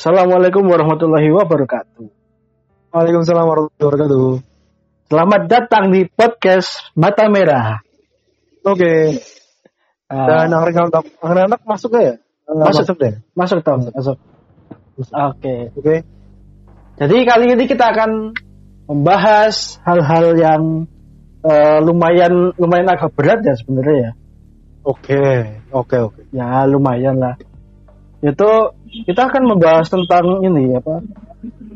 Assalamualaikum warahmatullahi wabarakatuh. Waalaikumsalam warahmatullahi wabarakatuh. Selamat datang di podcast Mata Merah. Oke. Ah, Dan anak-anak anak-anak masuk gak ya? Masuk. masuk deh. masuk Tom, masuk. Oke, Oke. jadi kali ini kita akan membahas hal-hal yang eh, lumayan lumayan agak berat ya sebenarnya ya. Oke. Oke, oke. Ya lumayan lah. Itu kita akan membahas tentang ini apa?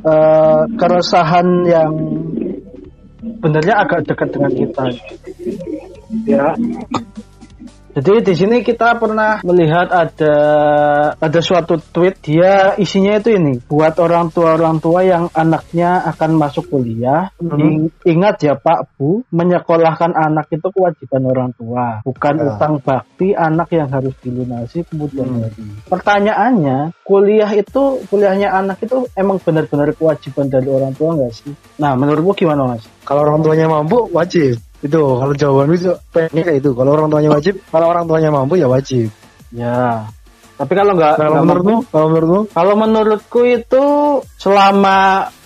eh, keresahan yang sebenarnya agak dekat dengan kita. Ya. Jadi di sini kita pernah melihat ada ada suatu tweet dia isinya itu ini buat orang tua orang tua yang anaknya akan masuk kuliah Mhm. ing- ingat ya Pak Bu menyekolahkan anak itu kewajiban orang tua bukan Ya. utang bakti anak yang harus dilunasi kemudian Hmm. hari. Pertanyaannya kuliah itu kuliahnya anak itu emang benar-benar kewajiban dari orang tua nggak sih? Nah menurutmu gimana Mas? Kalau orang tuanya mampu wajib. Itu kalau jawaban itu pengennya kayak itu. Kalau orang tuanya wajib, kalau orang tuanya mampu ya wajib. Ya. Tapi kalau nggak Kalau menurutmu, mampu- kalau menurutmu, Kalau menurutku itu selama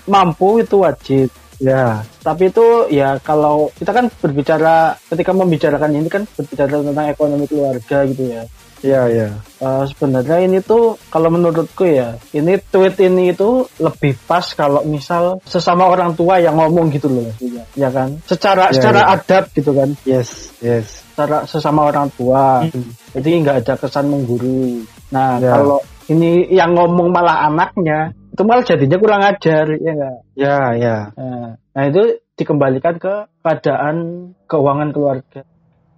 mampu itu wajib. ya. Tapi itu ya kalau kita kan berbicara ketika membicarakan ini kan berbicara tentang ekonomi keluarga gitu ya. Iya, iya. Eh, sebenarnya ini tuh kalau menurutku ya ini tweet ini itu lebih pas kalau misal sesama orang tua yang ngomong gitu loh maksudnya ya kan secara Ya, secara ya. adab gitu kan Yes, yes. secara sesama orang tua Hmm. jadi nggak ada kesan menggurui nah Ya. kalau ini yang ngomong malah anaknya itu malah jadinya kurang ajar ya nggak Ya, ya. nah, nah, itu dikembalikan ke keadaan keuangan keluarga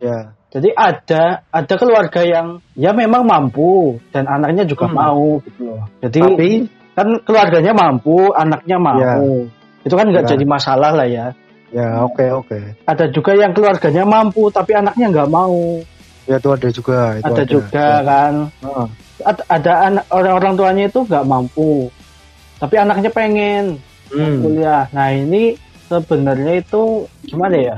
Ya. Jadi ada ada keluarga yang ya memang mampu dan anaknya juga Hmm. mau gitu loh. Jadi Tapi kan keluarganya mampu anaknya mampu. Itu kan nggak Ya. jadi masalah lah ya. Ya oke, oke. ada juga yang keluarganya mampu tapi anaknya nggak mau. Ya itu ada juga, itu ada juga kan. Ah, Ad- ada anak orang orang tuanya itu nggak mampu tapi anaknya pengen hmm. kuliah. Nah ini sebenarnya itu gimana ya?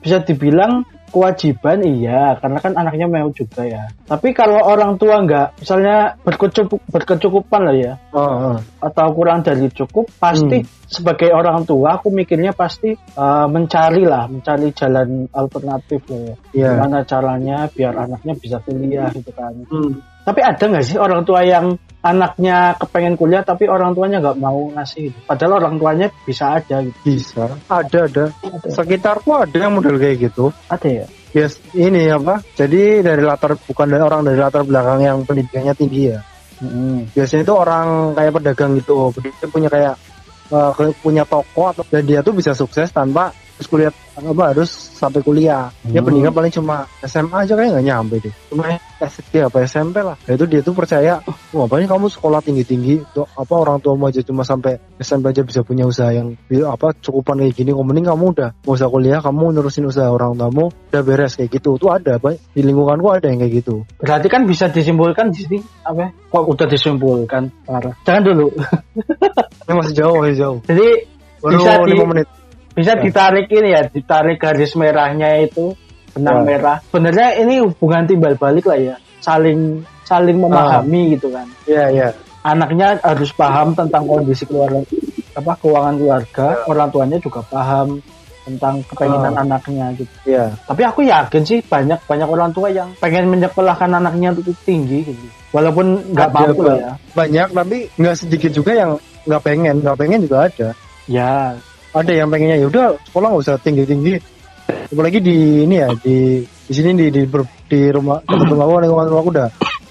Bisa dibilang kewajiban iya karena kan anaknya mau juga ya tapi kalau orang tua nggak misalnya berkecukup berkecukupan lah ya ah. atau kurang dari cukup pasti sebagai orang tua aku mikirnya pasti eh, mencari lah mencari jalan alternatif lah ya Iya. gimana caranya biar anaknya bisa kuliah gitu kan Hmm. Tapi ada nggak sih orang tua yang anaknya kepengen kuliah tapi orang tuanya nggak mau ngasih gitu? Padahal orang tuanya bisa aja gitu. Bisa. Ada, ada. Ada, Sekitarku ada yang model kayak gitu. ada ya? Yes, ini apa? Jadi dari latar bukan dari orang dari latar belakang yang pendidikannya tinggi ya. Mm-mm. Biasanya itu orang kayak pedagang gitu, dia punya kayak kayak punya toko atau dan dia tuh bisa sukses tanpa harus kuliah apa harus sampai kuliah. Dia Hmm. pendidikan paling cuma SMA aja kayak nggak nyampe deh. Cuma SD apa SMP lah. Nah, itu dia tuh percaya, wah apanya kamu sekolah tinggi tinggi, apa orang tua aja cuma sampai SMP aja bisa punya usaha yang apa cukupan kayak gini. Kok mending kamu udah mau usah kuliah, kamu nerusin usaha orang tamu udah beres kayak gitu. Tuh ada, Pak. di lingkunganku ada yang kayak gitu. Berarti kan bisa disimpulkan di sini apa? ya? Kok udah disimpulkan? Parah. Jangan dulu. Ini masih jauh, masih jauh. Jadi Baru Bisa di- lima menit. Bisa Ya. ditarik ini ya, ditarik garis merahnya itu benang Ya. merah. Sebenarnya ini hubungan timbal balik lah ya, saling saling memahami gitu kan. Iya, iya. Anaknya harus paham tentang kondisi keluarga, apa keuangan keluarga, orang tuanya juga paham tentang kepengenan Ah. anaknya gitu. Iya. Tapi aku yakin sih banyak banyak orang tua yang pengen menyekolahkan anaknya untuk tinggi gitu. Walaupun nggak mampu ya. Banyak tapi nggak sedikit juga yang nggak pengen, nggak pengen juga ada. Ya, Ada yang pengennya ya udah sekolah nggak usah tinggi tinggi. Apalagi di ini ya di di sini di di, ber- di rumah tempat rumahku lingkungan rumahku udah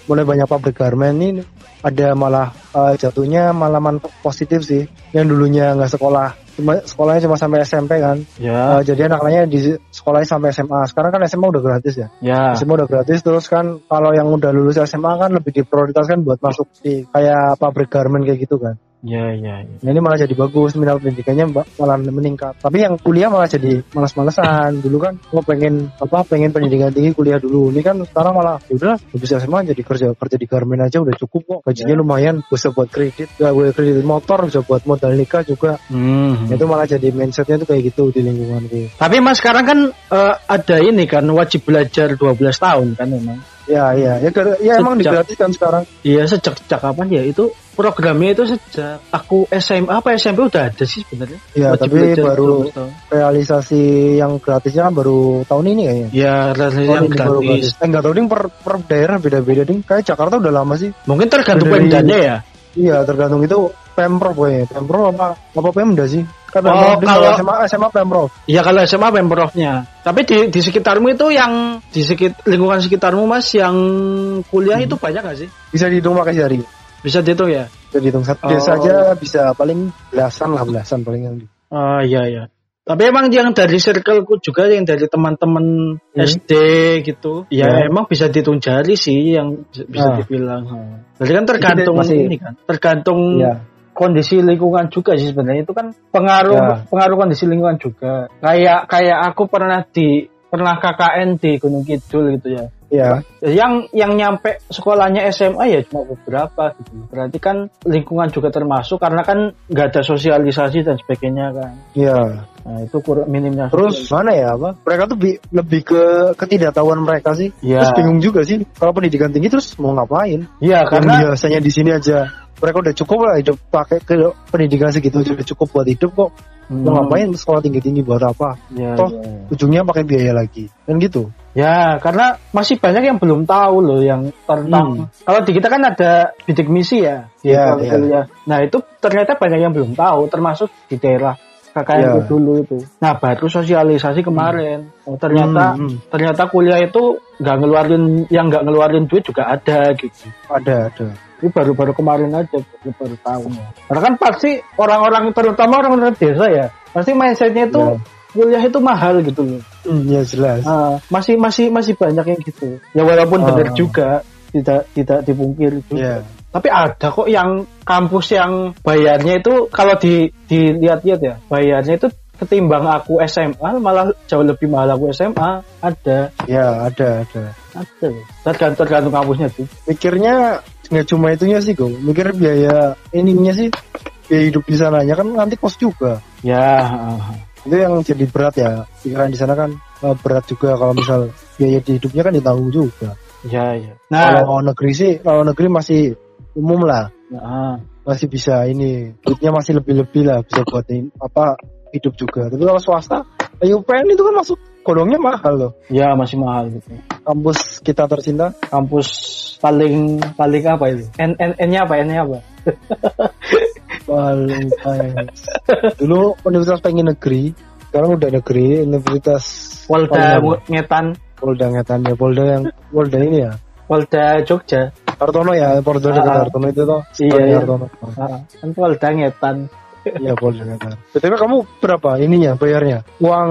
mulai banyak pabrik garmen ini ada malah eh, jatuhnya malah manfaat positif sih yang dulunya nggak sekolah. Cuma sekolahnya cuma sampai SMP kan. Ya, Eh, jadi anak-anaknya di sekolahnya sampai SMA sekarang kan SMA udah gratis ya? Ya. SMA udah gratis terus kan kalau yang udah lulus SMA kan lebih diprioritaskan buat masuk di kayak pabrik garment kayak gitu kan Ya, ya, ya. Nah, ini malah jadi bagus minat pendidikannya malah meningkat. Tapi yang kuliah malah jadi malas-malesan. Dulu kan gue pengen apa pengen pendidikan tinggi kuliah dulu. Ini kan sekarang malah ya udah habis SMA jadi kerja kerja di garmen aja udah cukup kok. Gajinya lumayan bisa buat kredit, ya gue kredit motor bisa buat modal nikah juga. Hmm. Itu malah jadi mindsetnya tuh kayak gitu di lingkungan gue. Tapi mas sekarang kan eh, ada ini kan wajib belajar 12 tahun kan memang. Ya, iya. Ya, gara- ya emang Sejak- digratiskan sekarang. Iya sejak sejak kapan ya itu programnya itu sejak aku SMA apa SMP udah ada sih sebenarnya. Ya, Wajib tapi baru realisasi yang gratisnya kan baru tahun ini kayaknya. Ya rasanya Tahun yang ini baru gratis. Eh enggak tahu ding per, per daerah beda-beda ding. Kayak Jakarta udah lama sih. Mungkin tergantung pemdanya ya. Iya, tergantung itu Pemprov kayaknya. Pemprov apa apa Pemda sih? Kan Oh, Pemprov ding, kalau- SMA SMA Pemprov. Iya kalau SMA pemprovnya. Tapi di di sekitarmu itu yang di sekit lingkungan sekitarmu mas yang kuliah itu banyak gak sih? Bisa dihitung pakai jari. Bisa dihitung ya? Bisa dihitung satu Oh. desa aja bisa paling belasan lah belasan paling yang Oh iya iya. Tapi emang yang dari circleku juga yang dari teman-teman Hmm. SD gitu, ya Ya. emang bisa dihitung jari sih yang bisa Ah. dibilang. Hmm. Jadi kan tergantung masih- ini kan, tergantung Iya. Kondisi lingkungan juga sih sebenarnya itu kan pengaruh Ya. pengaruh kondisi lingkungan juga. Kayak kayak aku pernah di pernah KKN di Gunung Kidul gitu ya. Iya. Yang yang nyampe sekolahnya SMA ya cuma beberapa gitu. Berarti kan lingkungan juga termasuk karena kan nggak ada sosialisasi dan sebagainya kan. Iya. Nah, itu kurang minimnya. Terus mana ya apa? Mereka tuh bi- lebih ke ketidaktahuan mereka sih. Iya. Terus bingung juga sih kalau pendidikan tinggi terus mau ngapain? Iya, karena biasanya di sini aja mereka udah cukup lah hidup pakai ke pendidikan segitu udah cukup buat hidup kok. Mau Hmm, ngapain sekolah tinggi-tinggi buat apa? Ya, Toh, ya. Ujungnya pakai biaya lagi. Dan gitu. Ya, karena masih banyak yang belum tahu loh yang tentang kalau di kita kan ada bidik misi ya di Iya, sekolah iya. kuliah. Nah, itu ternyata banyak yang belum tahu termasuk di daerah kakakku Iya. dulu itu. Nah, baru sosialisasi kemarin. Oh, ternyata Hmm, hmm. ternyata kuliah itu nggak ngeluarin yang nggak ngeluarin duit juga ada gitu. ada ada. Ini baru-baru kemarin aja baru, baru tahu. Karena kan pasti orang-orang terutama orang-orang desa ya, pasti mindsetnya itu Iya. kuliah itu mahal gitu loh. Hmm, ya jelas. Ah, masih masih masih banyak yang gitu. Ya walaupun Ah. benar juga tidak tidak dipungkiri juga. Iya. Tapi ada kok yang kampus yang bayarnya itu kalau di dilihat-lihat ya, bayarnya itu ketimbang aku SMA malah jauh lebih mahal aku SMA. Ada, Ya ada ada. ada. Tergantung tergantung kampusnya tuh. Mikirnya nggak cuma itunya sih gue. Mikir biaya ininya sih biaya hidup di sananya kan nanti kos juga. Ya, itu yang jadi berat ya pikiran di sana kan eh, berat juga kalau misal biaya di hidupnya kan ditanggung juga ya, ya. Nah, kalau negeri sih kalau negeri masih umum lah ah. masih bisa ini duitnya masih lebih lebih lah bisa buat apa hidup juga tapi kalau swasta UPN itu kan masuk kodongnya mahal loh ya masih mahal gitu. kampus kita tercinta Kampus paling paling apa itu? N N N-nya apa? N-nya apa? paling paling- dulu universitas pengen negeri sekarang udah negeri universitas Polda Ngetan, Polda Ngetan ya Polda yang Polda ini ya Polda Jogja. Hartono ya Polda dekat Ah. Hartono itu toh Iya, Sekolahnya iya. Hartono Ah, kan Polda Ngetan. Iya Polda Ngetan BTW kamu berapa ininya bayarnya uang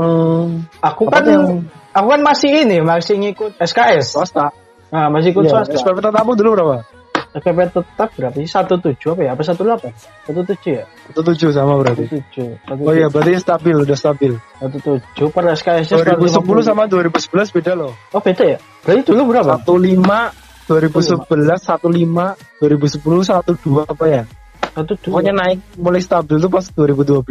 Aku apa kan yang aku kan masih ini masih ngikut SKS. swasta Nah, masih ikut Iya, swasta. SPP tetamu dulu berapa SPP tetap berapa sih? Satu tujuh apa ya? Apa satu delapan? Satu tujuh ya? Satu tujuh sama Satu berarti tujuh. Satu Oh iya berarti stabil udah stabil Satu tujuh per SKS nya 2010 sama 2011 beda loh Oh beda ya? Berarti dulu berapa? 15 2011 15 2010 12 apa ya Satu dua. Pokoknya naik mulai stabil tuh pas 2012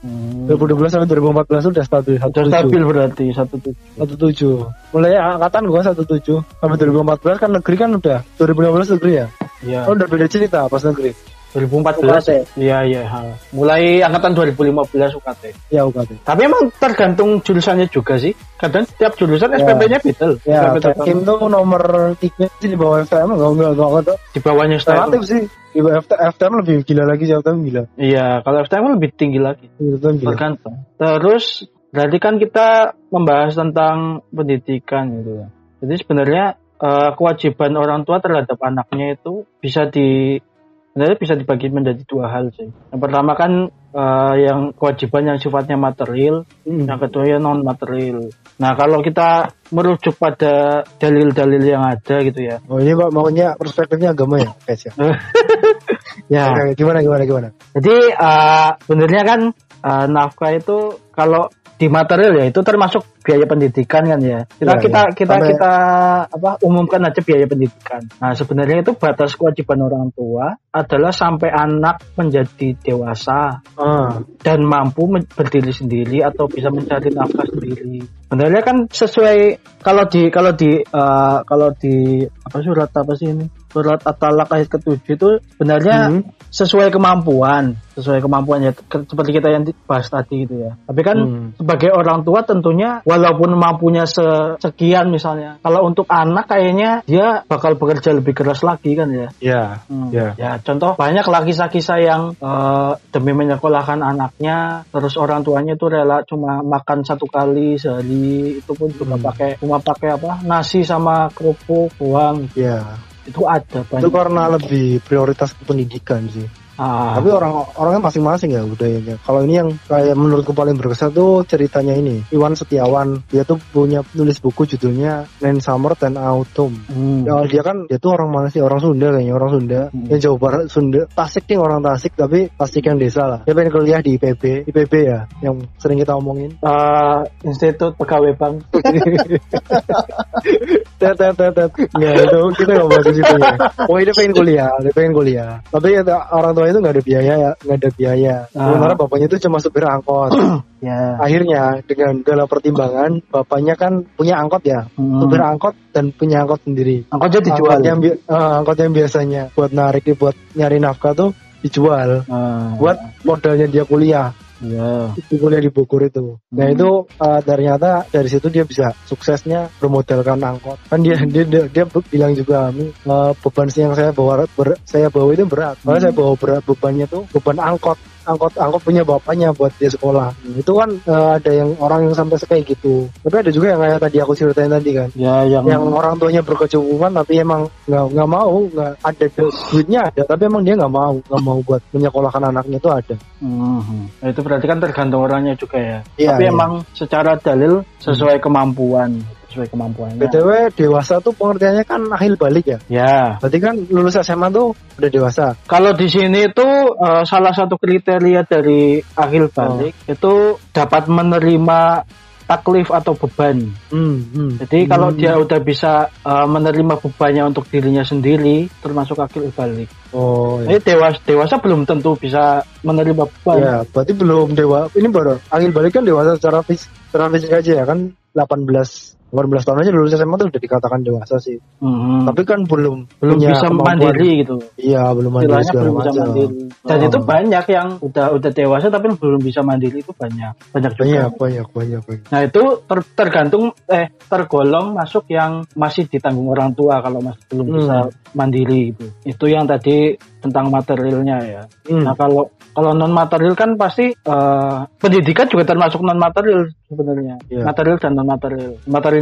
Hmm. 2012 sampai 2014 udah stabil Udah stabil berarti satu tujuh. satu tujuh. Mulai angkatan gua satu tujuh. Sampai 2014 kan negeri kan udah 2015 negeri ya? Iya. oh udah beda cerita pas negeri 2014 ya? Iya iya. Mulai angkatan 2015 UKT. ya UKT Tapi emang tergantung jurusannya juga sih. Kadang setiap jurusan Ya. SPP-nya beda. ya SPP tetap. Tekim tuh nomor tiga sih di bawah FTM enggak enggak enggak enggak di bawahnya relatif STM. sih di bawah FT- FTM lebih gila lagi sih FTM gila Iya, kalau STM lebih tinggi lagi. FTM gila Tergantung. Terus berarti kan kita membahas tentang pendidikan gitu ya. Jadi sebenarnya eh, kewajiban orang tua terhadap anaknya itu bisa di sebenarnya bisa dibagi menjadi dua hal sih. Yang pertama kan eh, yang kewajiban yang sifatnya material, Hmm. yang kedua ya non material. Nah kalau kita merujuk pada dalil-dalil yang ada gitu ya, oh ini pak maunya perspektifnya agama ya guys ya ya gimana gimana gimana Jadi eh, sebenarnya kan eh, nafkah itu kalau di material ya itu termasuk biaya pendidikan kan ya. Kita Iya, kita iya. kita Sampai- kita apa umumkan aja biaya pendidikan. Nah, sebenarnya itu batas kewajiban orang tua adalah sampai anak menjadi dewasa Ah, dan mampu berdiri sendiri atau bisa mencari nafkah sendiri. Sebenarnya kan sesuai kalau di kalau di eh, kalau di apa surat apa sih ini? Surat At-Talaq ayat ketujuh itu sebenarnya Hmm. sesuai kemampuan, sesuai kemampuan ya ke- seperti kita yang bahas tadi itu ya. Tapi kan Hmm. sebagai orang tua tentunya walaupun mampunya se- sekian misalnya, kalau untuk anak kayaknya dia bakal bekerja lebih keras lagi kan ya. ya, Hmm. ya. Ya, contoh banyak lagi kisah yang eh, demi menyekolahkan anaknya, terus orang tuanya itu rela cuma makan satu kali sehari, itu pun cuma Hmm. pakai cuma pakai apa nasi sama kerupuk uang Ya, itu ada itu banyak. karena lebih prioritas ke pendidikan sih. Ah, Tapi orang orangnya masing-masing ya budayanya. Kalau ini yang kayak menurutku paling berkesan tuh ceritanya ini. Iwan Setiawan, dia tuh punya nulis buku judulnya Rain Summer and Autumn. hmm. Ya, dia kan dia tuh orang mana sih? Orang Sunda kayaknya, orang Sunda. Hmm. Yang Jawa Barat, Sunda. Tasik nih orang Tasik, tapi Tasik yang desa lah. Dia pengen kuliah di IPB, IPB ya, yang sering kita omongin. Eh, Institut Pegawai Bank. tet tet tet tet nggak itu kita nggak bahas di situ ya oh dia pengen kuliah dia pengen kuliah tapi ya, orang tua itu nggak ada biaya ya nggak ada biaya Ah. sementara bapaknya itu cuma supir angkot ya. akhirnya dengan segala pertimbangan bapaknya kan punya angkot ya Hmm. supir angkot dan punya angkot sendiri Angkotnya dijual. angkot yang, bi- eh, angkot yang biasanya buat narik buat nyari nafkah tuh dijual Ah, buat modalnya dia kuliah ya. itu kuliah di Bogor itu. Nah Hmm. itu uh, ternyata dari situ dia bisa suksesnya bermodalkan angkot. Kan dia dia dia, dia bilang juga "Mi, uh, beban yang saya bawa ber- saya bawa itu berat. Karena Hmm. saya bawa berat bebannya tuh beban angkot. Angkot angkot punya bapaknya buat dia sekolah. Itu kan uh, ada yang orang yang sampai kayak gitu. Tapi ada juga yang kayak tadi aku ceritain tadi kan. Ya yang, Yang orang tuanya berkecukupan tapi emang nggak nggak mau nggak ada du- duitnya ada tapi emang dia nggak mau nggak mau buat menyekolahkan anaknya itu ada. Mhm. Nah, itu berarti kan tergantung orangnya juga ya. Iya, Tapi iya. emang secara dalil sesuai kemampuan, sesuai kemampuannya. BTW dewasa tuh pengertiannya kan akhir balik ya. Ya, Berarti kan lulus SMA tuh udah dewasa. kalau di sini itu eh, salah satu kriteria dari akhir balik itu dapat menerima taklif atau beban. Hmm, hmm. Jadi kalau Hmm. dia udah bisa eh, menerima bebannya untuk dirinya sendiri, termasuk akhir balik. Oh ya. Jadi dewasa dewasa belum tentu bisa menerima beban. Ya, berarti belum dewa. Ini baru akhir balik kan dewasa secara fisik, secara fisik aja ya kan 18 18 tahun aja lulus SMA tuh udah dikatakan dewasa sih. Mhm. Tapi kan belum belum punya bisa mandiri gitu. Iya, belum mandiri belum bisa mandiri. Dan Oh. itu banyak yang udah udah dewasa tapi belum bisa mandiri itu banyak, banyak juga. Banyak, banyak, banyak, banyak. Nah itu ter- tergantung eh tergolong masuk yang masih ditanggung orang tua kalau masih belum Hmm. bisa mandiri itu. Itu yang tadi tentang materialnya ya. Hmm. Nah kalau kalau non material kan pasti eh, pendidikan juga termasuk non material sebenarnya. Iya. Material dan non material.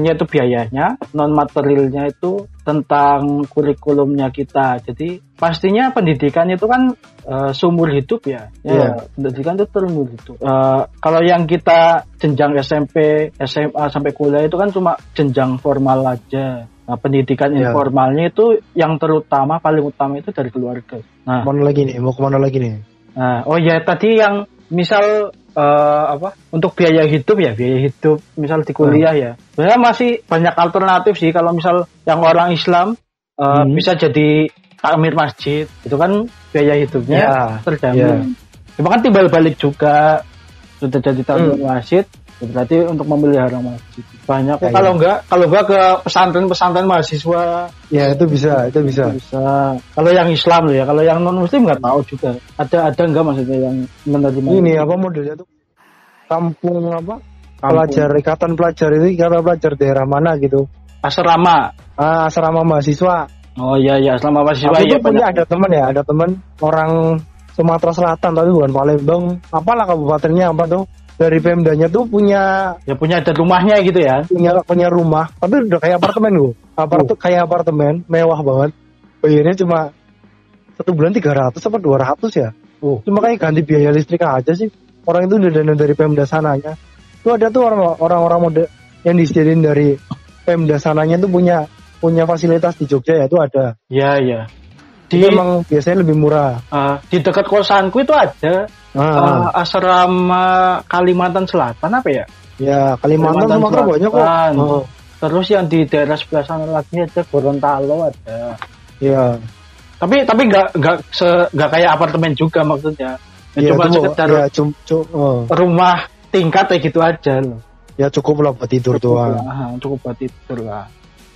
Materialnya itu biayanya, non materialnya itu tentang kurikulumnya kita. Jadi pastinya pendidikan itu kan eh, seumur hidup ya. Ya, Iya. pendidikan itu seumur hidup. Eh, kalau yang kita jenjang SMP, SMA sampai kuliah itu kan cuma jenjang formal aja. Nah, pendidikan Iya. informalnya itu yang terutama paling utama itu dari keluarga. Nah, Mana lagi nih? Mau ke mana lagi nih? Nah, oh ya tadi yang misal eh, apa untuk biaya hidup ya biaya hidup misal di kuliah ya. Sebenarnya masih banyak alternatif sih kalau misal yang orang Islam eh, Hmm. bisa jadi takmir masjid itu kan biaya hidupnya Ya, terjamin. Cuma kan timbal balik juga sudah jadi takmir Hmm. masjid ya berarti untuk memelihara masjid banyak Ya, kalau ya. enggak kalau enggak ke pesantren-pesantren mahasiswa Ya, itu bisa, itu bisa. bisa. Kalau yang Islam loh ya, kalau yang non Muslim nggak tahu juga. Ada ada nggak maksudnya yang menerima Ini apa modelnya tuh? Kampung apa? Kampung. Pelajar ikatan pelajar itu ikatan pelajar daerah mana gitu? asrama. Ah, asrama mahasiswa. Oh iya iya, asrama mahasiswa Aku ya tuh punya ada teman ya, ada teman orang Sumatera Selatan tapi bukan Palembang. Apalah kabupatennya apa tuh? Dari Pemdanya tuh punya Ya punya ada rumahnya gitu ya. punya punya rumah, tapi udah kayak apartemen gua. Apart Oh. kayak apartemen, mewah banget. Bayarnya cuma satu bulan 300 apa 200 ya. Oh. Cuma kayak ganti biaya listrik aja sih. Orang itu udah dana dari Pemda sananya. Tuh ada tuh orang orang-orang mode yang disediain dari Pemda sananya tuh punya punya fasilitas di Jogja ya itu ada. Iya iya. Di Itu emang biasanya lebih murah. eh, di dekat kosanku itu ada Ah, eh, asrama Kalimantan Selatan apa ya? Ya Kalimantan, Kalimantan Sumatera banyak kok. Oh, Terus yang di daerah sebelah sana lagi ada Gorontalo ada. iya. Tapi tapi nggak nggak se nggak kayak apartemen juga maksudnya. Ya, Iya, cuma sekedar ya, cum, cum- oh. rumah tingkat kayak gitu aja loh. ya cukup lah buat tidur Cukup doang. lah, cukup buat tidur lah.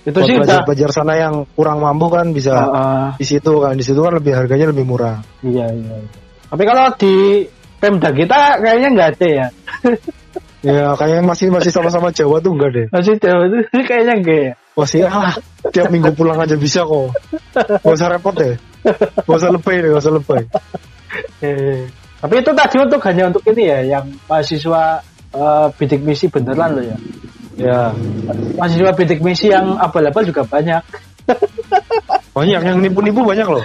Itu Buat sih udah. belajar-belajar sana yang kurang mampu kan bisa Ah, ah, di situ kan. Di situ kan lebih harganya lebih murah. iya iya. iya. Tapi kalau di Pemda kita kayaknya nggak ada ya. Ya kayaknya masih masih sama-sama Jawa tuh enggak deh. Masih jauh itu kayaknya enggak ya. Masih ah, tiap minggu pulang aja bisa kok. Gak usah repot deh. Gak usah lebay deh, gak usah lebay. Eh, Tapi itu tadi untuk hanya untuk ini ya, yang mahasiswa eh, bidik misi beneran loh ya. Ya, Mahasiswa bidik misi yang abal-abal juga banyak. banyak yang nipu-nipu banyak loh.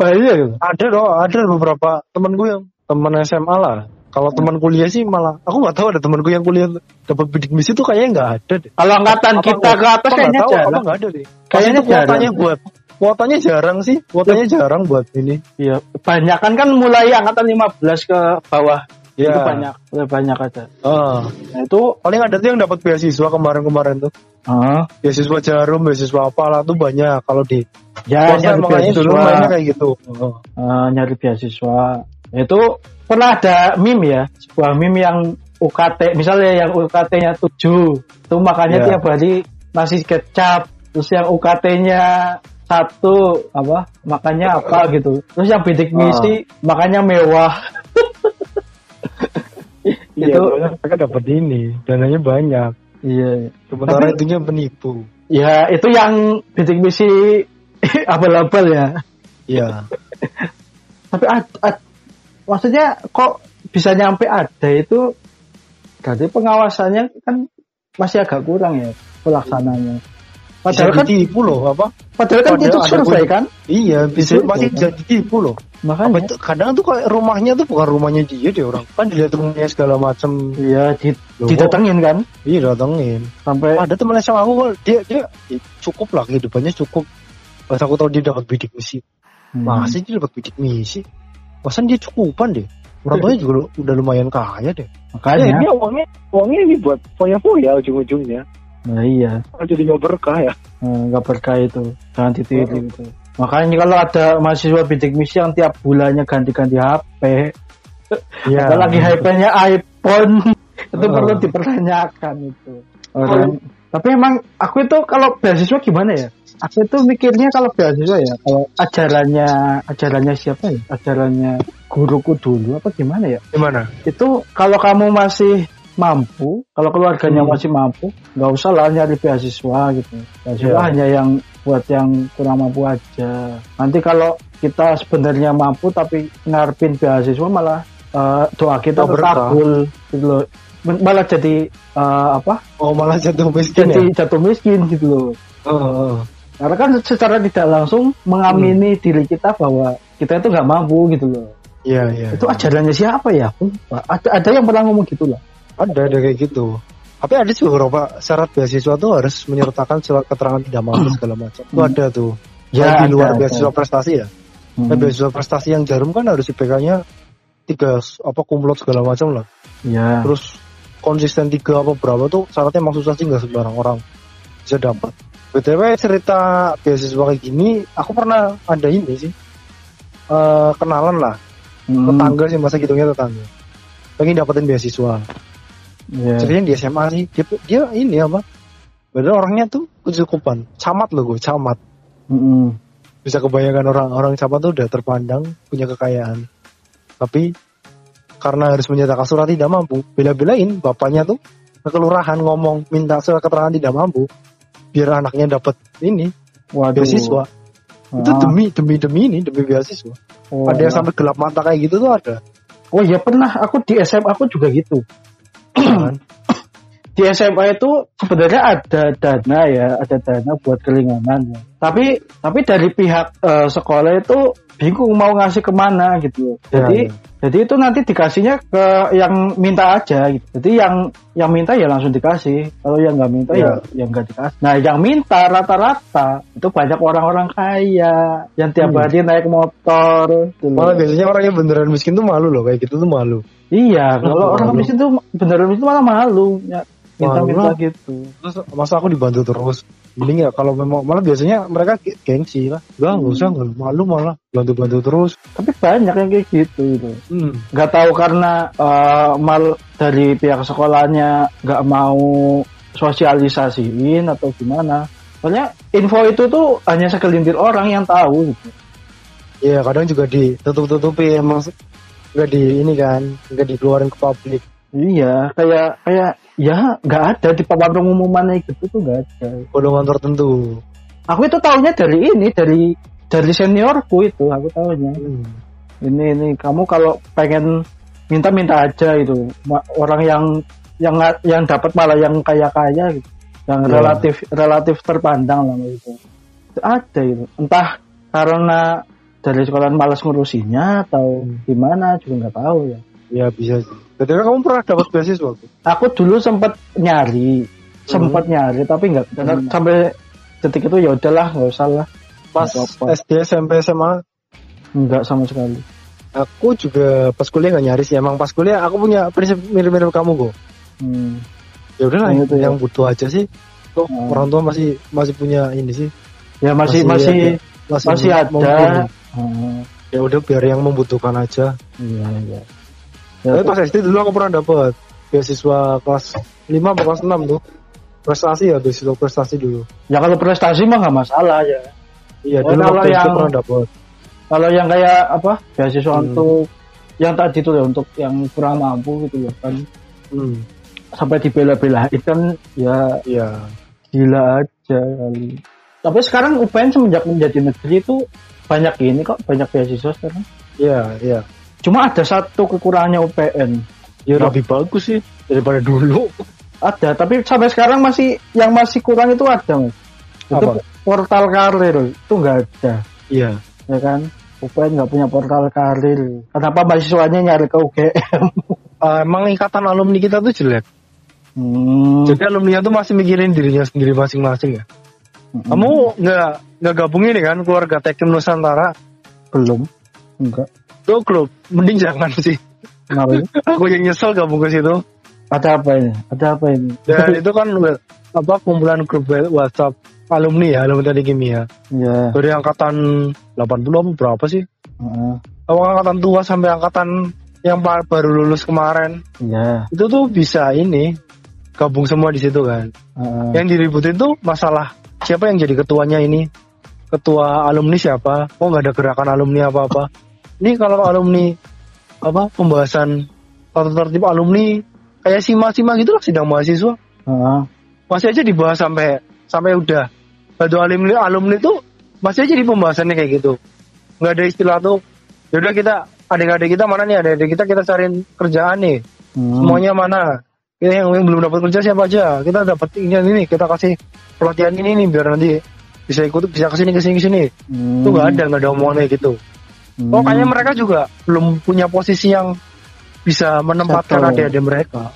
Banyak gitu. Ada loh, ada beberapa temanku yang teman SMA lah. Kalau teman kuliah sih malah, aku nggak tahu ada temanku yang kuliah dapat bidik misi tuh kayaknya nggak ada deh. Kalau angkatan Apa kita ke atas apa kayaknya nggak tahu, apa jarang. nggak ada deh. Kayaknya kuotanya jarang. buat kuotanya jarang sih, kuotanya jarang buat ini. Iya, banyak kan kan mulai angkatan 15 ke bawah. Ya. Itu banyak, banyak aja. Ah, Nah, itu paling ada tuh yang dapat beasiswa kemarin-kemarin tuh. ah, Beasiswa jarum, beasiswa apalah tuh banyak kalau di ya nyari makanya dulu beasiswa, mainnya kayak gitu. Oh. eh, nyari beasiswa. Itu pernah ada meme ya, sebuah meme yang UKT, misalnya yang UKT-nya 7, itu makannya Ya. tiap hari nasi kecap, terus yang UKT-nya satu apa makannya apa gitu terus yang bidik Ah. misi makannya mewah Iya, Itu- mereka dapat ini, dananya banyak. iya Sementara Tapi- itunya penipu. ya itu yang bidik misi abal-abal ya Iya. tapi ad- ad- maksudnya kok bisa nyampe ada itu berarti pengawasannya kan masih agak kurang ya pelaksananya Bisa padahal kan ditipu loh, apa? padahal kan itu survei kan Iya, bisa masih bisa ditipu loh. Makanya itu kadang tuh kayak rumahnya tuh bukan rumahnya dia deh orang. Kan dilihat rumahnya segala macam. iya di, didatengin kan Iya datengin. sampai Ada teman SMA aku dia dia ya, cukup lah kehidupannya cukup. Pas aku tahu dia dapat bidik misi. Hmm. Masa dia dapat bidik misi? Pasan dia cukupan deh. Orang tuanya juga udah lumayan kaya deh. makanya ini uangnya uangnya ini buat foya-foya ujung-ujungnya. Nah, iya Jadi nggak berkah ya. Eh, nggak berkah itu jangan ditiru itu makanya kalau ada mahasiswa bidik misi yang tiap bulannya ganti-ganti HP Iya. apalagi HP-nya iPhone itu Oh. perlu dipertanyakan itu orang tapi emang aku itu kalau beasiswa gimana ya aku itu mikirnya kalau beasiswa ya kalau ajarannya ajarannya siapa ya ajarannya guruku dulu apa gimana ya Gimana? itu kalau kamu masih mampu kalau keluarganya Hmm. masih mampu nggak usah lah nyari beasiswa gitu beasiswa Iya. hanya yang buat yang kurang mampu aja nanti kalau kita sebenarnya mampu tapi ngarepin beasiswa malah eh, doa kita terkabul gitu loh malah jadi eh, apa Oh malah jatuh miskin jadi ya? jatuh miskin gitu loh Oh, oh. karena kan secara tidak langsung mengamini Hmm. diri kita bahwa kita itu nggak mampu gitu loh Iya iya. itu ajarannya siapa ya ada ada yang pernah ngomong gitu lah Ada ada kayak gitu. Tapi ada juga beberapa syarat beasiswa tuh harus menyertakan surat keterangan tidak mampu segala macam. Itu Hmm. ada tuh. Ya, di ada, luar ada. beasiswa prestasi ya. Hmm. Nah, beasiswa prestasi yang jarum kan harus IPK-nya tiga apa kumlot segala macam lah. ya Terus konsisten tiga apa berapa tuh syaratnya emang susah sih nggak sembarang orang bisa dapat. btw cerita beasiswa kayak gini, aku pernah ada ini sih Eh kenalan lah, Hmm, tetangga sih masa hitungnya tetangga. Pengen dapetin beasiswa. Ya. Ceritanya di SMA sih, dia, dia ini apa? Padahal orangnya tuh kecukupan, camat loh gue, camat. Mm-mm. Bisa kebayangkan orang-orang camat tuh udah terpandang punya kekayaan. Tapi karena harus menyatakan surat tidak mampu, bela-belain bapaknya tuh ke kelurahan ngomong minta surat keterangan tidak mampu biar anaknya dapat ini Waduh. beasiswa. Itu Ah. demi demi demi ini demi beasiswa. Oh, Ada yang sampai gelap mata kayak gitu tuh ada. Oh ya pernah. Aku di SMA aku juga gitu. Di SMA itu sebenarnya ada dana ya, ada dana buat kelinganan ya. Tapi tapi dari pihak eh, sekolah itu bingung mau ngasih ke mana gitu. Ya, Jadi ya. Jadi itu nanti dikasihnya ke yang minta aja gitu. Jadi yang yang minta ya langsung dikasih. Kalau yang nggak minta ya ya nggak dikasih. Nah yang minta rata-rata itu banyak orang-orang kaya yang tiap Hmm. hari naik motor. gitu. Malah biasanya orang yang beneran miskin tuh malu loh kayak gitu tuh malu. Iya, kalau Malu. orang miskin tuh beneran itu malah malu. Ya, minta-minta Malu. gitu. Terus masa aku dibantu terus? Mending ya kalau memang malah biasanya mereka ge- gengsi lah. Gak nggak usah nggak malu malah bantu-bantu terus. Tapi banyak yang kayak gitu gitu. Hmm. nggak tahu karena eh, mal dari pihak sekolahnya nggak mau sosialisasiin atau gimana. Soalnya info itu tuh hanya segelintir orang yang tahu gitu. Iya kadang juga ditutup-tutupi emang nggak di ini kan nggak dikeluarin ke publik. Iya, kayak kayak ya nggak ada di papan pengumuman gitu tuh nggak ada. Golongan tertentu. Aku itu tahunya dari ini dari dari seniorku itu aku tahunya. Hmm. Ini ini kamu kalau pengen minta-minta aja itu orang yang yang yang dapat malah yang kaya-kaya gitu. Yang Iya. relatif relatif terpandang lah itu. Itu ada itu. Entah karena dari sekolah malas ngurusinya atau Hmm. gimana juga nggak tahu ya. Ya bisa sih. Ketika kamu pernah dapat beasiswa? Aku dulu sempat nyari, sempat nyari tapi nggak Hmm. sampai detik itu ya udahlah nggak usah lah. Pas. SD, SMP, SMA, Nggak sama sekali. aku juga pas kuliah nggak nyari sih. Emang pas kuliah aku punya prinsip mirip-mirip kamu kok. Hmm. Ya udah lah, Yang ya. yang butuh aja sih. Kok Hmm. orang tua masih masih punya ini sih. Ya masih masih Masih, masih, ada. mumpuni. Hmm. Ya udah biar yang membutuhkan aja. Iya, iya. Tapi pas SD dulu aku pernah dapat beasiswa kelas 5 atau kelas 6 tuh. Prestasi ya, beasiswa prestasi dulu. ya kalau prestasi mah nggak masalah ya. Iya, Oh, dulu kalau yang- pernah dapat. Kalau yang kayak apa beasiswa Hmm. untuk yang tadi tuh ya untuk yang kurang mampu gitu ya kan Hmm. sampai dibela-belain kan ya Iya. gila aja kali. Tapi sekarang UPN semenjak menjadi negeri itu banyak ini kok banyak beasiswa sekarang. Iya, iya. Cuma ada satu kekurangannya UPN. Ya lebih bagus sih daripada dulu. Ada, tapi sampai sekarang masih yang masih kurang itu ada. Itu Apa? portal karir itu nggak ada. Iya. ya kan UPN nggak punya portal karir kenapa mahasiswanya nyari ke UGM Eh, emang ikatan alumni kita tuh jelek. hmm. Jadi alumni tuh masih mikirin dirinya sendiri masing-masing ya. Mm-mm. Kamu nggak nggak gabung ini kan keluarga Tekken Nusantara? belum enggak Tuh klub, mending jangan sih. kenapa? Aku yang nyesel gabung ke situ. ada apa ini ada apa ini Dan itu kan apa kumpulan grup WhatsApp alumni ya, alumni teknik kimia. ya Dari angkatan 80 berapa sih? heeh. Awal angkatan tua sampai angkatan yang baru lulus kemarin. ya Itu tuh bisa ini gabung semua di situ kan. heeh. Yang diributin tuh masalah siapa yang jadi ketuanya ini? Ketua alumni siapa? Oh nggak ada gerakan alumni apa-apa. Ini kalau alumni apa pembahasan tata tertib alumni kayak sima-sima gitu lah sidang mahasiswa. Heeh. masih aja dibahas sampai sampai udah. Batu alumni alumni tuh masih aja di pembahasannya kayak gitu. Nggak ada istilah tuh yaudah kita adik-adik kita mana nih? Adik-adik kita kita cariin kerjaan nih. Hmm. semuanya mana? Kita yang, yang belum dapat kerja siapa aja? Kita dapat ini ini kita kasih pelatihan ini nih biar nanti bisa ikut bisa ke sini ke sini ke sini. Hmm. itu nggak ada nggak ada omongan kayak gitu Hmm. oh kayaknya mereka juga belum punya posisi yang bisa menempatkan adik-adik mereka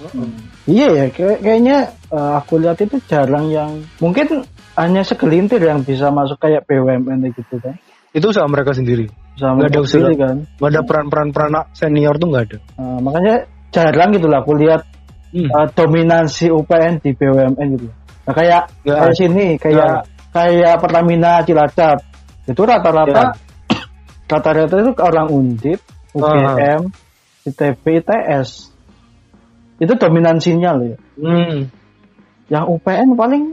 Iya ya, kayak- kayaknya eh, aku lihat itu jarang yang mungkin hanya segelintir yang bisa masuk kayak BUMN gitu kan. itu usaha mereka sendiri Sama Nggak ada usaha. sendiri kan. nggak ada peran-peran peran senior tuh nggak ada Nah, makanya jarang gitu lah aku lihat Hmm. eh, dominasi UPN di BUMN gitu. Nah, kayak Nggak kayak sini kayak kayak Pertamina Cilacap itu rata-rata rata-rata itu orang Undip, UGM, ITB, ITS. Itu dominansinya loh ya. Hmm. Yang UPN paling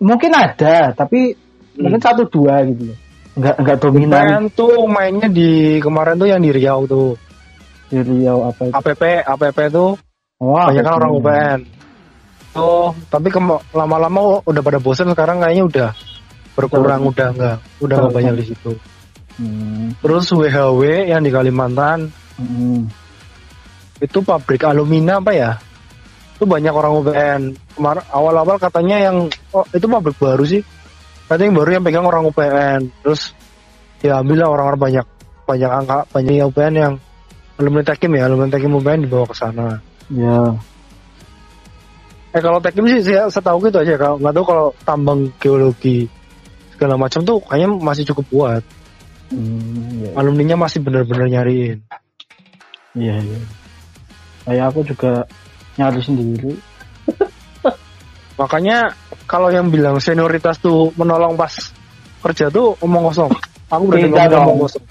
mungkin ada, tapi mungkin satu dua gitu loh. Enggak enggak dominan UPN tuh mainnya di kemarin tuh yang di Riau tuh di Riau apa itu. APP APP tuh Wah, banyak kan orang? UPN tuh tapi lama-lama udah pada bosan sekarang kayaknya udah berkurang udah enggak udah nggak banyak di situ Hmm, terus WHW yang di Kalimantan hmm. itu pabrik alumina apa ya? Itu banyak orang UPN kemarin awal-awal katanya yang oh itu pabrik baru sih. Katanya yang baru yang pegang orang UPN terus ya ambillah orang-orang banyak banyak angka banyak yang UPN yang alumni Tekim ya. Alumni Tekim UPN dibawa ke sana. Ya. eh kalau Tekim sih saya setahu gitu aja. Kalau nggak tahu kalau tambang geologi segala macam tuh kayaknya masih cukup kuat Hmm, alumninya masih benar-benar nyariin Iya, iya. Kayak aku juga nyari sendiri. makanya kalau yang bilang senioritas tuh menolong pas kerja tuh omong kosong aku berarti Tidak dong. omong kosong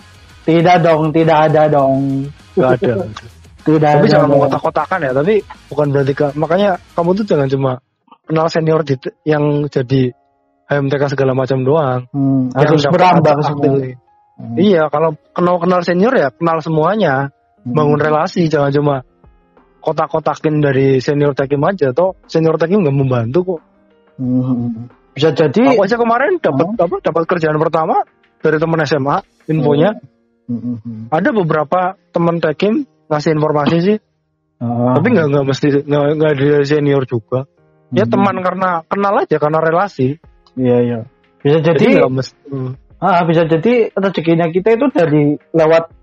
Tidak dong, tidak ada dong. nggak ada Tidak tapi ada. jangan dong. mengkotak-kotakan ya tapi bukan berarti ke, makanya kamu tuh jangan cuma kenal senior di, yang jadi HMTK segala macam doang Hmm, harus aktif- semua. Hmm. iya kalau kenal kenal senior ya kenal semuanya Hmm. bangun relasi jangan cuma kotak-kotakin dari senior tekim aja toh senior tekim nggak membantu kok Hmm. Bisa jadi. aku aja kemarin dapat apa dapat kerjaan pertama dari teman SMA infonya Hmm, hmm, ada beberapa teman tekim ngasih informasi sih hmm. tapi nggak nggak mesti nggak dari senior juga ya Hmm. teman karena kenal aja karena relasi Iya, iya. Bisa jadi jadi. mesti hmm. Ah, bisa jadi rezekinya kita itu dari lewat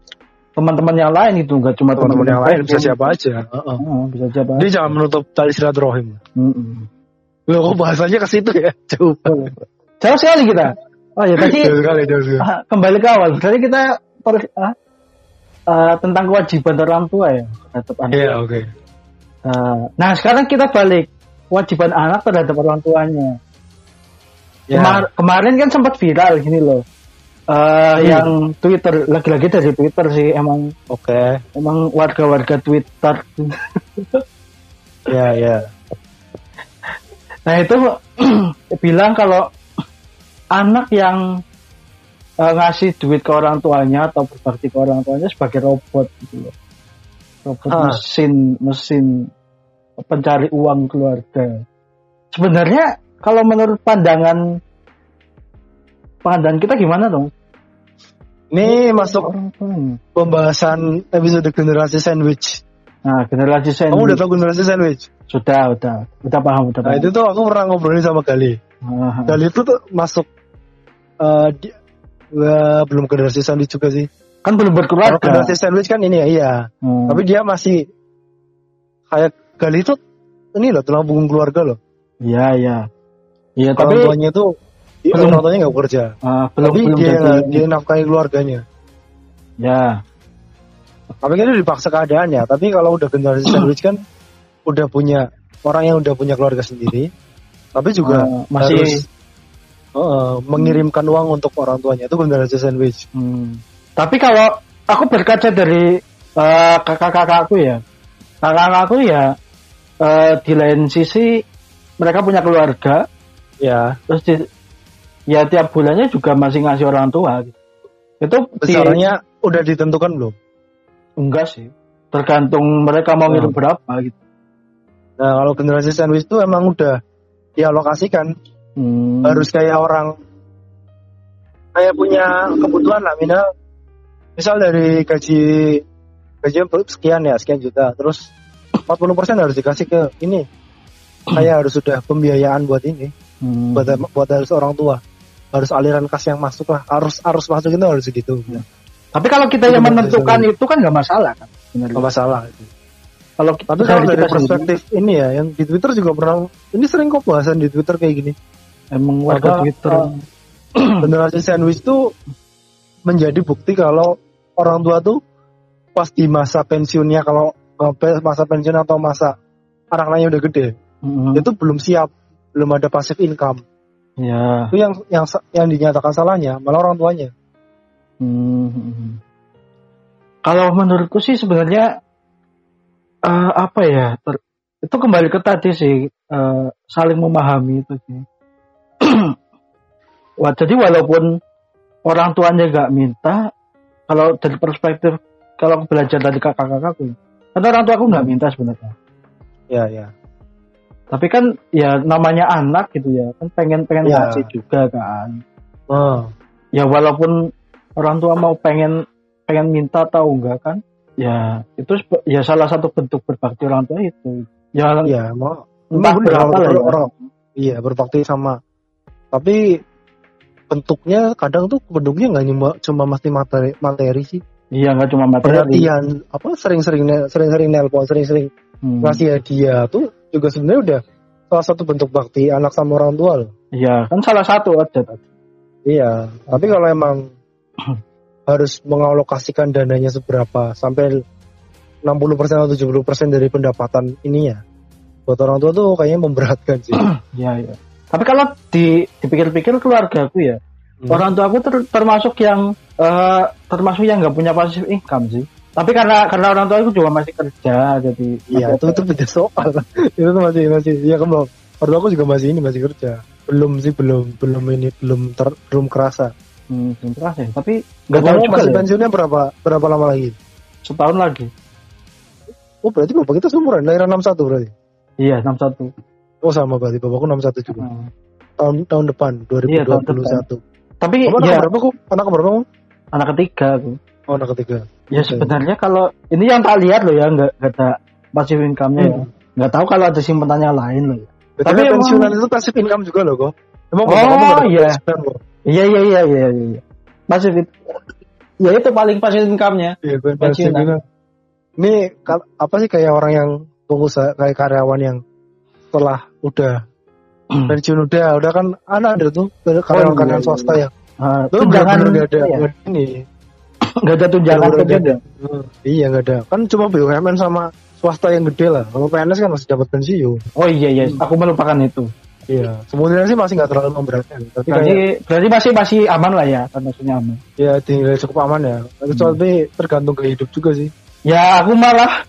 teman-teman yang lain itu enggak cuma teman-teman yang lain bisa siapa aja Heeh. Ah, bisa siapa. jadi jangan menutup tali silaturahim Hmm, hmm. Loh, kok bahasanya ke situ ya jauh Jauh sekali kita. Oh ya tadi jauh sekali jauh sekali ah, kembali ke awal. Berarti kita per- ah, ah, tentang kewajiban orang tua ya terhadap anak. iya oke Ah, nah sekarang kita balik kewajiban anak terhadap orang tuanya. Ya. Kemar- kemarin kan sempat viral gini loh. Eh, Yang Twitter lagi-lagi dari Twitter sih emang Oke. emang warga-warga Twitter. Ya, ya. Nah itu bilang kalau anak yang eh, ngasih duit ke orang tuanya atau berbakti ke orang tuanya sebagai robot gitu loh. Robot Ah. mesin mesin pencari uang keluarga. Sebenarnya kalau menurut pandangan pandangan kita gimana dong? Ini masuk pembahasan episode generasi sandwich. Nah, generasi Kamu sandwich udah tahu generasi sandwich? sudah, udah, udah paham, udah Nah paham. itu tuh aku pernah ngobrolin sama Gali. Ah, Gali itu tuh masuk eh di- eh, belum generasi sandwich juga sih. kan belum Kalau berkeluarga. generasi sandwich kan ini ya iya. Hmm. Tapi dia masih kayak Gali itu ini loh tulang punggung keluarga loh. Iya, iya. Iya, Orang tapi tuanya tuh dia Belum- orang tuanya nggak bekerja. ah, belum Tapi belum dia jadi. dia nafkahi keluarganya. Ya, Tapi kan itu dipaksa keadaannya. Tapi kalau udah generasi sandwich kan udah punya orang yang udah punya keluarga sendiri. Tapi juga ah, masih harus eh, mengirimkan uang untuk orang tuanya itu generasi sandwich. Hmm. Tapi kalau aku berkaca dari eh, kakak-kakakku ya, kakak-kakakku ya eh, di lain sisi mereka punya keluarga, Ya, terus di, ya tiap bulannya juga masih ngasih orang tua. Gitu. Itu di- besarnya udah ditentukan belum? enggak sih, tergantung mereka mau ngirim Hmm. berapa gitu. Nah, kalau generasi sandwich itu emang udah dialokasikan Hmm. harus kayak orang kayak punya kebutuhan lah minimal misal dari gaji gaji sekian ya sekian juta terus 40% harus dikasih ke ini kayak harus sudah pembiayaan buat ini Hmm. buat buat harus orang tua harus aliran kas yang masuk lah harus harus masuk itu harus gitu Tapi kalau kita Itu yang menentukan sandwich. itu kan nggak masalah kan? nggak masalah Kalau tapi kalau dari kita sendiri, perspektif ini ya yang di Twitter juga pernah ini sering kok bahasan di Twitter kayak gini emang warga Apa, Twitter. uh, generasi sandwich itu menjadi bukti kalau orang tua tuh pas di masa pensiunnya kalau pe- masa pensiun atau masa anak-anaknya udah gede Hmm. itu belum siap belum ada passive income Ya. itu yang yang yang dinyatakan salahnya malah orang tuanya Hmm. Kalau menurutku sih sebenarnya eh, apa ya? ter- itu kembali ke tadi sih eh, saling memahami itu sih. Wah, jadi walaupun orang tuanya nggak minta, kalau dari perspektif kalau belajar dari kakak-kakakku, karena orang tua aku nggak minta sebenarnya. ya ya Tapi kan ya namanya anak gitu ya, kan pengen pengen Ya. ngasih juga kan. oh, ya walaupun orang tua mau pengen pengen minta tahu enggak kan ya itu ya salah satu bentuk berbakti orang tua itu ya ya mau entah berapa lah orang, ya. orang iya berbakti sama tapi bentuknya kadang tuh bentuknya nggak cuma cuma mesti materi materi sih Iya nggak cuma materi. perhatian apa sering-sering sering-sering nelpon sering-sering Hmm. ngasih hadiah tuh juga sebenarnya udah salah satu bentuk bakti anak sama orang tua loh Iya kan salah satu aja tadi. iya tapi kalau emang harus mengalokasikan dananya seberapa sampai 60% atau 70% dari pendapatan ini ya buat orang tua tuh kayaknya memberatkan sih Iya iya. Tapi kalau di dipikir-pikir keluarga aku ya, Hmm. orang tua aku ter- termasuk yang eh, termasuk yang nggak punya passive income sih. Tapi karena karena orang tua aku juga masih kerja jadi Iya itu itu beda soal itu tuh masih masih ya kan Bang. orang aku juga masih ini masih kerja. Belum sih belum belum ini belum ter, belum kerasa. Hmm, belum keras ya. Tapi nggak tahu masih ya, pensiunnya berapa berapa lama lagi? Setahun lagi. oh berarti bapak kita seumuran? Daerah 61 berarti? Iya 61. oh sama berarti. Bapakku 61 juga. Hmm. tahun tahun depan Iya, tahun 2021 Tapi kamu anak ya berapa kok anak berapa kamu anak ketiga aku. oh anak ketiga Ya sebenarnya kalau ini yang tak lihat loh ya nggak ada passive income-nya ya. Hmm. Nggak tahu kalau ada simpenannya lain loh ya. tapi Tapi emang- pensiunan itu passive income juga loh kok emang Oh, iya. Iya iya iya iya iya. Passive it- ya itu paling passive income-nya. iya gue Pensiunan. ini apa sih kayak orang yang pengusaha kayak karyawan yang setelah udah pensiun udah udah kan anak ada tuh karyawan karyawan iya, swasta ya Ah, Lu tunjangan bener-bener ada iya. ada ini nggak ada tunjangan kerja nggak Hmm, iya nggak ada. Kan cuma BUMN sama swasta yang gede lah. Kalau PNS kan masih dapat pensiun. Oh iya iya, aku melupakan itu. iya. Sebenarnya sih masih nggak terlalu memberatkan. Tapi Berarti kayak berarti masih masih aman lah ya, kan maksudnya aman. ya dinilai cukup aman ya. Tapi tapi tergantung ke hidup juga sih. Ya aku malah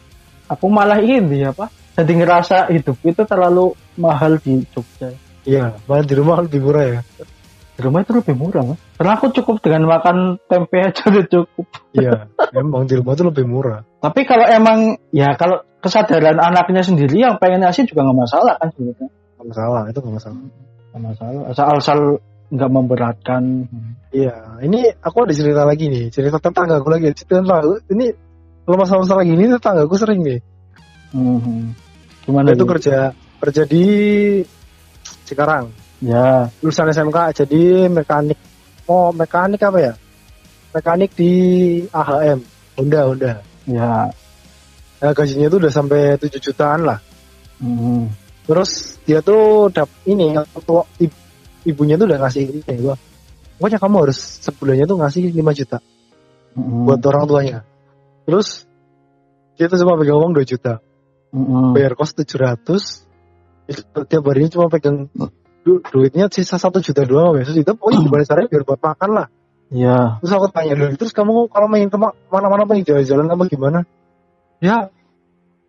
aku malah ini apa? Jadi ngerasa hidup itu terlalu mahal di Jogja. iya malah di rumah lebih murah ya Di rumah itu lebih murah mas. Karena aku cukup dengan makan tempe aja udah cukup. iya emang di rumah tuh lebih murah Tapi kalau emang ya kalau kesadaran anaknya sendiri yang pengen ngasih juga nggak masalah kan sebenarnya. nggak masalah itu nggak masalah Nggak masalah. Asal asal nggak memberatkan. iya ini aku ada cerita lagi nih cerita tetangga aku lagi cerita tentang ini kalau masalah-masalah gini tetangga aku sering nih Mhm. Gimana dia tuh tuh? kerja kerja di Cikarang Ya. lulusan SMK jadi mekanik oh mekanik apa ya mekanik di AHM Honda Honda Ya. nah, gajinya tuh udah sampai 7 jutaan lah Mhm. terus dia tuh dap ini tua ib- ibunya tuh udah ngasih ini gua pokoknya kamu harus sebulannya tuh ngasih 5 juta Mhm. buat orang tuanya terus dia tuh cuma pegang uang 2 juta Mhm. bayar kos 700 itu tiap harinya cuma pegang du- duitnya sisa satu juta doang ya juta pokoknya gimana caranya biar buat makan lah. Ya. terus aku tanya dulu terus kamu kalau main ke ma- mana-mana pengen jalan-jalan apa gimana? Ya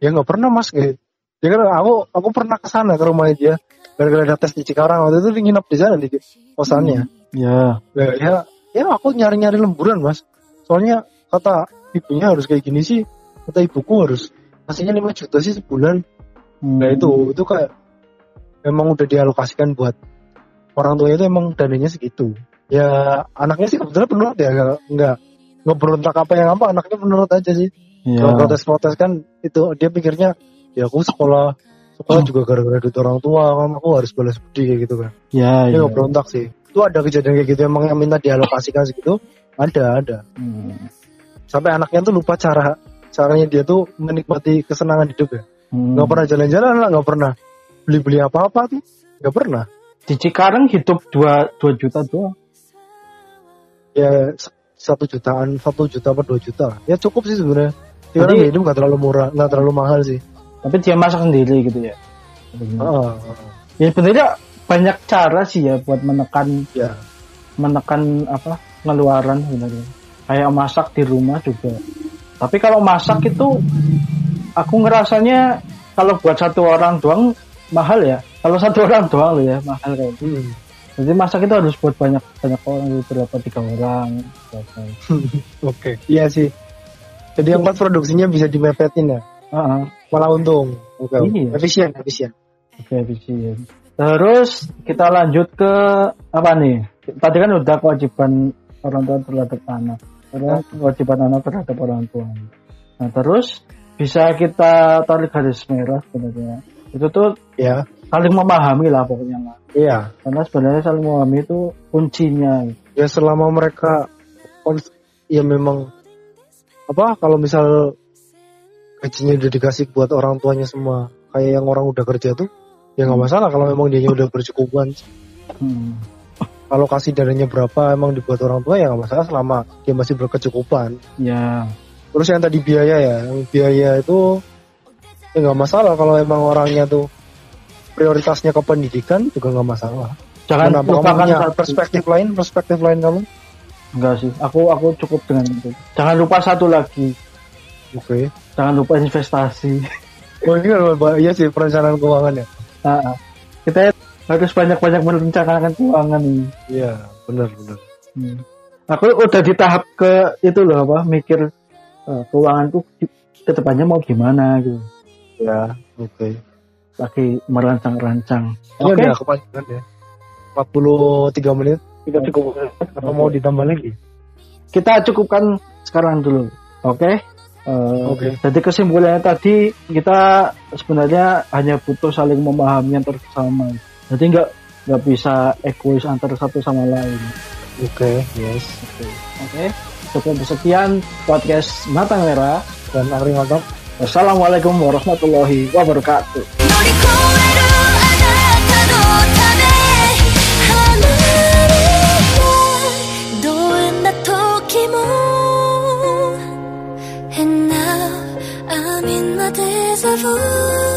ya nggak pernah mas kayak ya kan aku aku pernah ke sana ke rumahnya dia gara-gara ada tes di Cikarang waktu itu dia nginep di sana di kosannya. Ya. ya ya, ya aku nyari-nyari lemburan mas. Soalnya kata ibunya harus kayak gini sih kata ibuku harus kasihnya 5 juta sih sebulan. Nah itu itu kayak memang udah dialokasikan buat orang tuanya itu emang dananya segitu. Ya anaknya sih kebetulan penurut ya nggak nggak nggak berontak apa yang apa anaknya penurut aja sih. Ya. Kalau protes-protes kan itu dia pikirnya ya aku sekolah sekolah juga gara-gara duit orang tua kan aku harus balas budi kayak gitu kan. Ya. Dia ya. nggak berontak sih. Itu ada kejadian kayak gitu emang yang minta dialokasikan segitu ada ada. Hmm. Sampai anaknya tuh lupa cara caranya dia tuh menikmati kesenangan hidup ya. Hmm. nggak pernah jalan-jalan lah nggak pernah beli-beli apa-apa tuh nggak pernah Di Cikarang hidup 2 2 juta doang. ya satu jutaan satu juta apa dua juta ya cukup sih sebenarnya Jadi- karena hidup nggak terlalu murah nggak terlalu mahal sih Tapi dia masak sendiri gitu ya. Heeh. Ya sebenarnya banyak cara sih ya buat menekan ya menekan apa pengeluaran sebenarnya. Kayak masak di rumah juga. Tapi kalau masak itu aku ngerasanya kalau buat satu orang doang mahal ya. Kalau satu orang doang loh ya mahal kayak. gitu. Hmm. Jadi masak itu harus buat banyak banyak orang gitu, berapa tiga orang. berapa. oke iya sih jadi yang buat produksinya bisa dimepetin ya ah. malah untung oke oke. Iya. efisien efisien Oke, efisien. Terus kita lanjut ke apa nih? Tadi kan udah kewajiban orang tua terhadap anak. Terus kewajiban anak terhadap orang tua. Nah, terus bisa kita tarik garis merah sebenarnya. Itu tuh ya saling memahami lah pokoknya lah. iya Karena sebenarnya saling memahami itu kuncinya. ya selama mereka ya memang apa kalau misal gajinya udah dikasih buat orang tuanya semua kayak yang orang udah kerja tuh ya nggak masalah kalau memang dia udah bercukupan Hmm. kalau kasih dananya berapa emang dibuat orang tua ya nggak masalah selama dia masih berkecukupan Ya, terus yang tadi biaya ya yang biaya itu ya nggak masalah kalau emang orangnya tuh prioritasnya ke pendidikan juga nggak masalah jangan Kenapa lupakan satu. perspektif lain perspektif lain kamu Enggak sih, aku aku cukup dengan itu. Jangan lupa satu lagi, oke jangan lupa investasi. oh ini kan iya sih perencanaan keuangan ya Ah, ah. kita harus banyak-banyak merencanakan keuangan nih. iya benar benar Hmm. Aku udah di tahap ke itu loh apa mikir eh, keuanganku ke depannya mau gimana gitu. Ya oke Lagi merancang-rancang. ini Oke, udah kepanjangan ya 43 menit kita cukup. apa mau ditambah lagi Kita cukupkan sekarang dulu. Oke. Eh, Oke. Jadi kesimpulannya tadi kita sebenarnya hanya butuh saling memahami antar sesama. Jadi nggak nggak bisa egois antar satu sama lain. oke yes Oke. Cukup sekian podcast Mata Merah. dan Ari mantap Wassalamualaikum warahmatullahi wabarakatuh. Oh.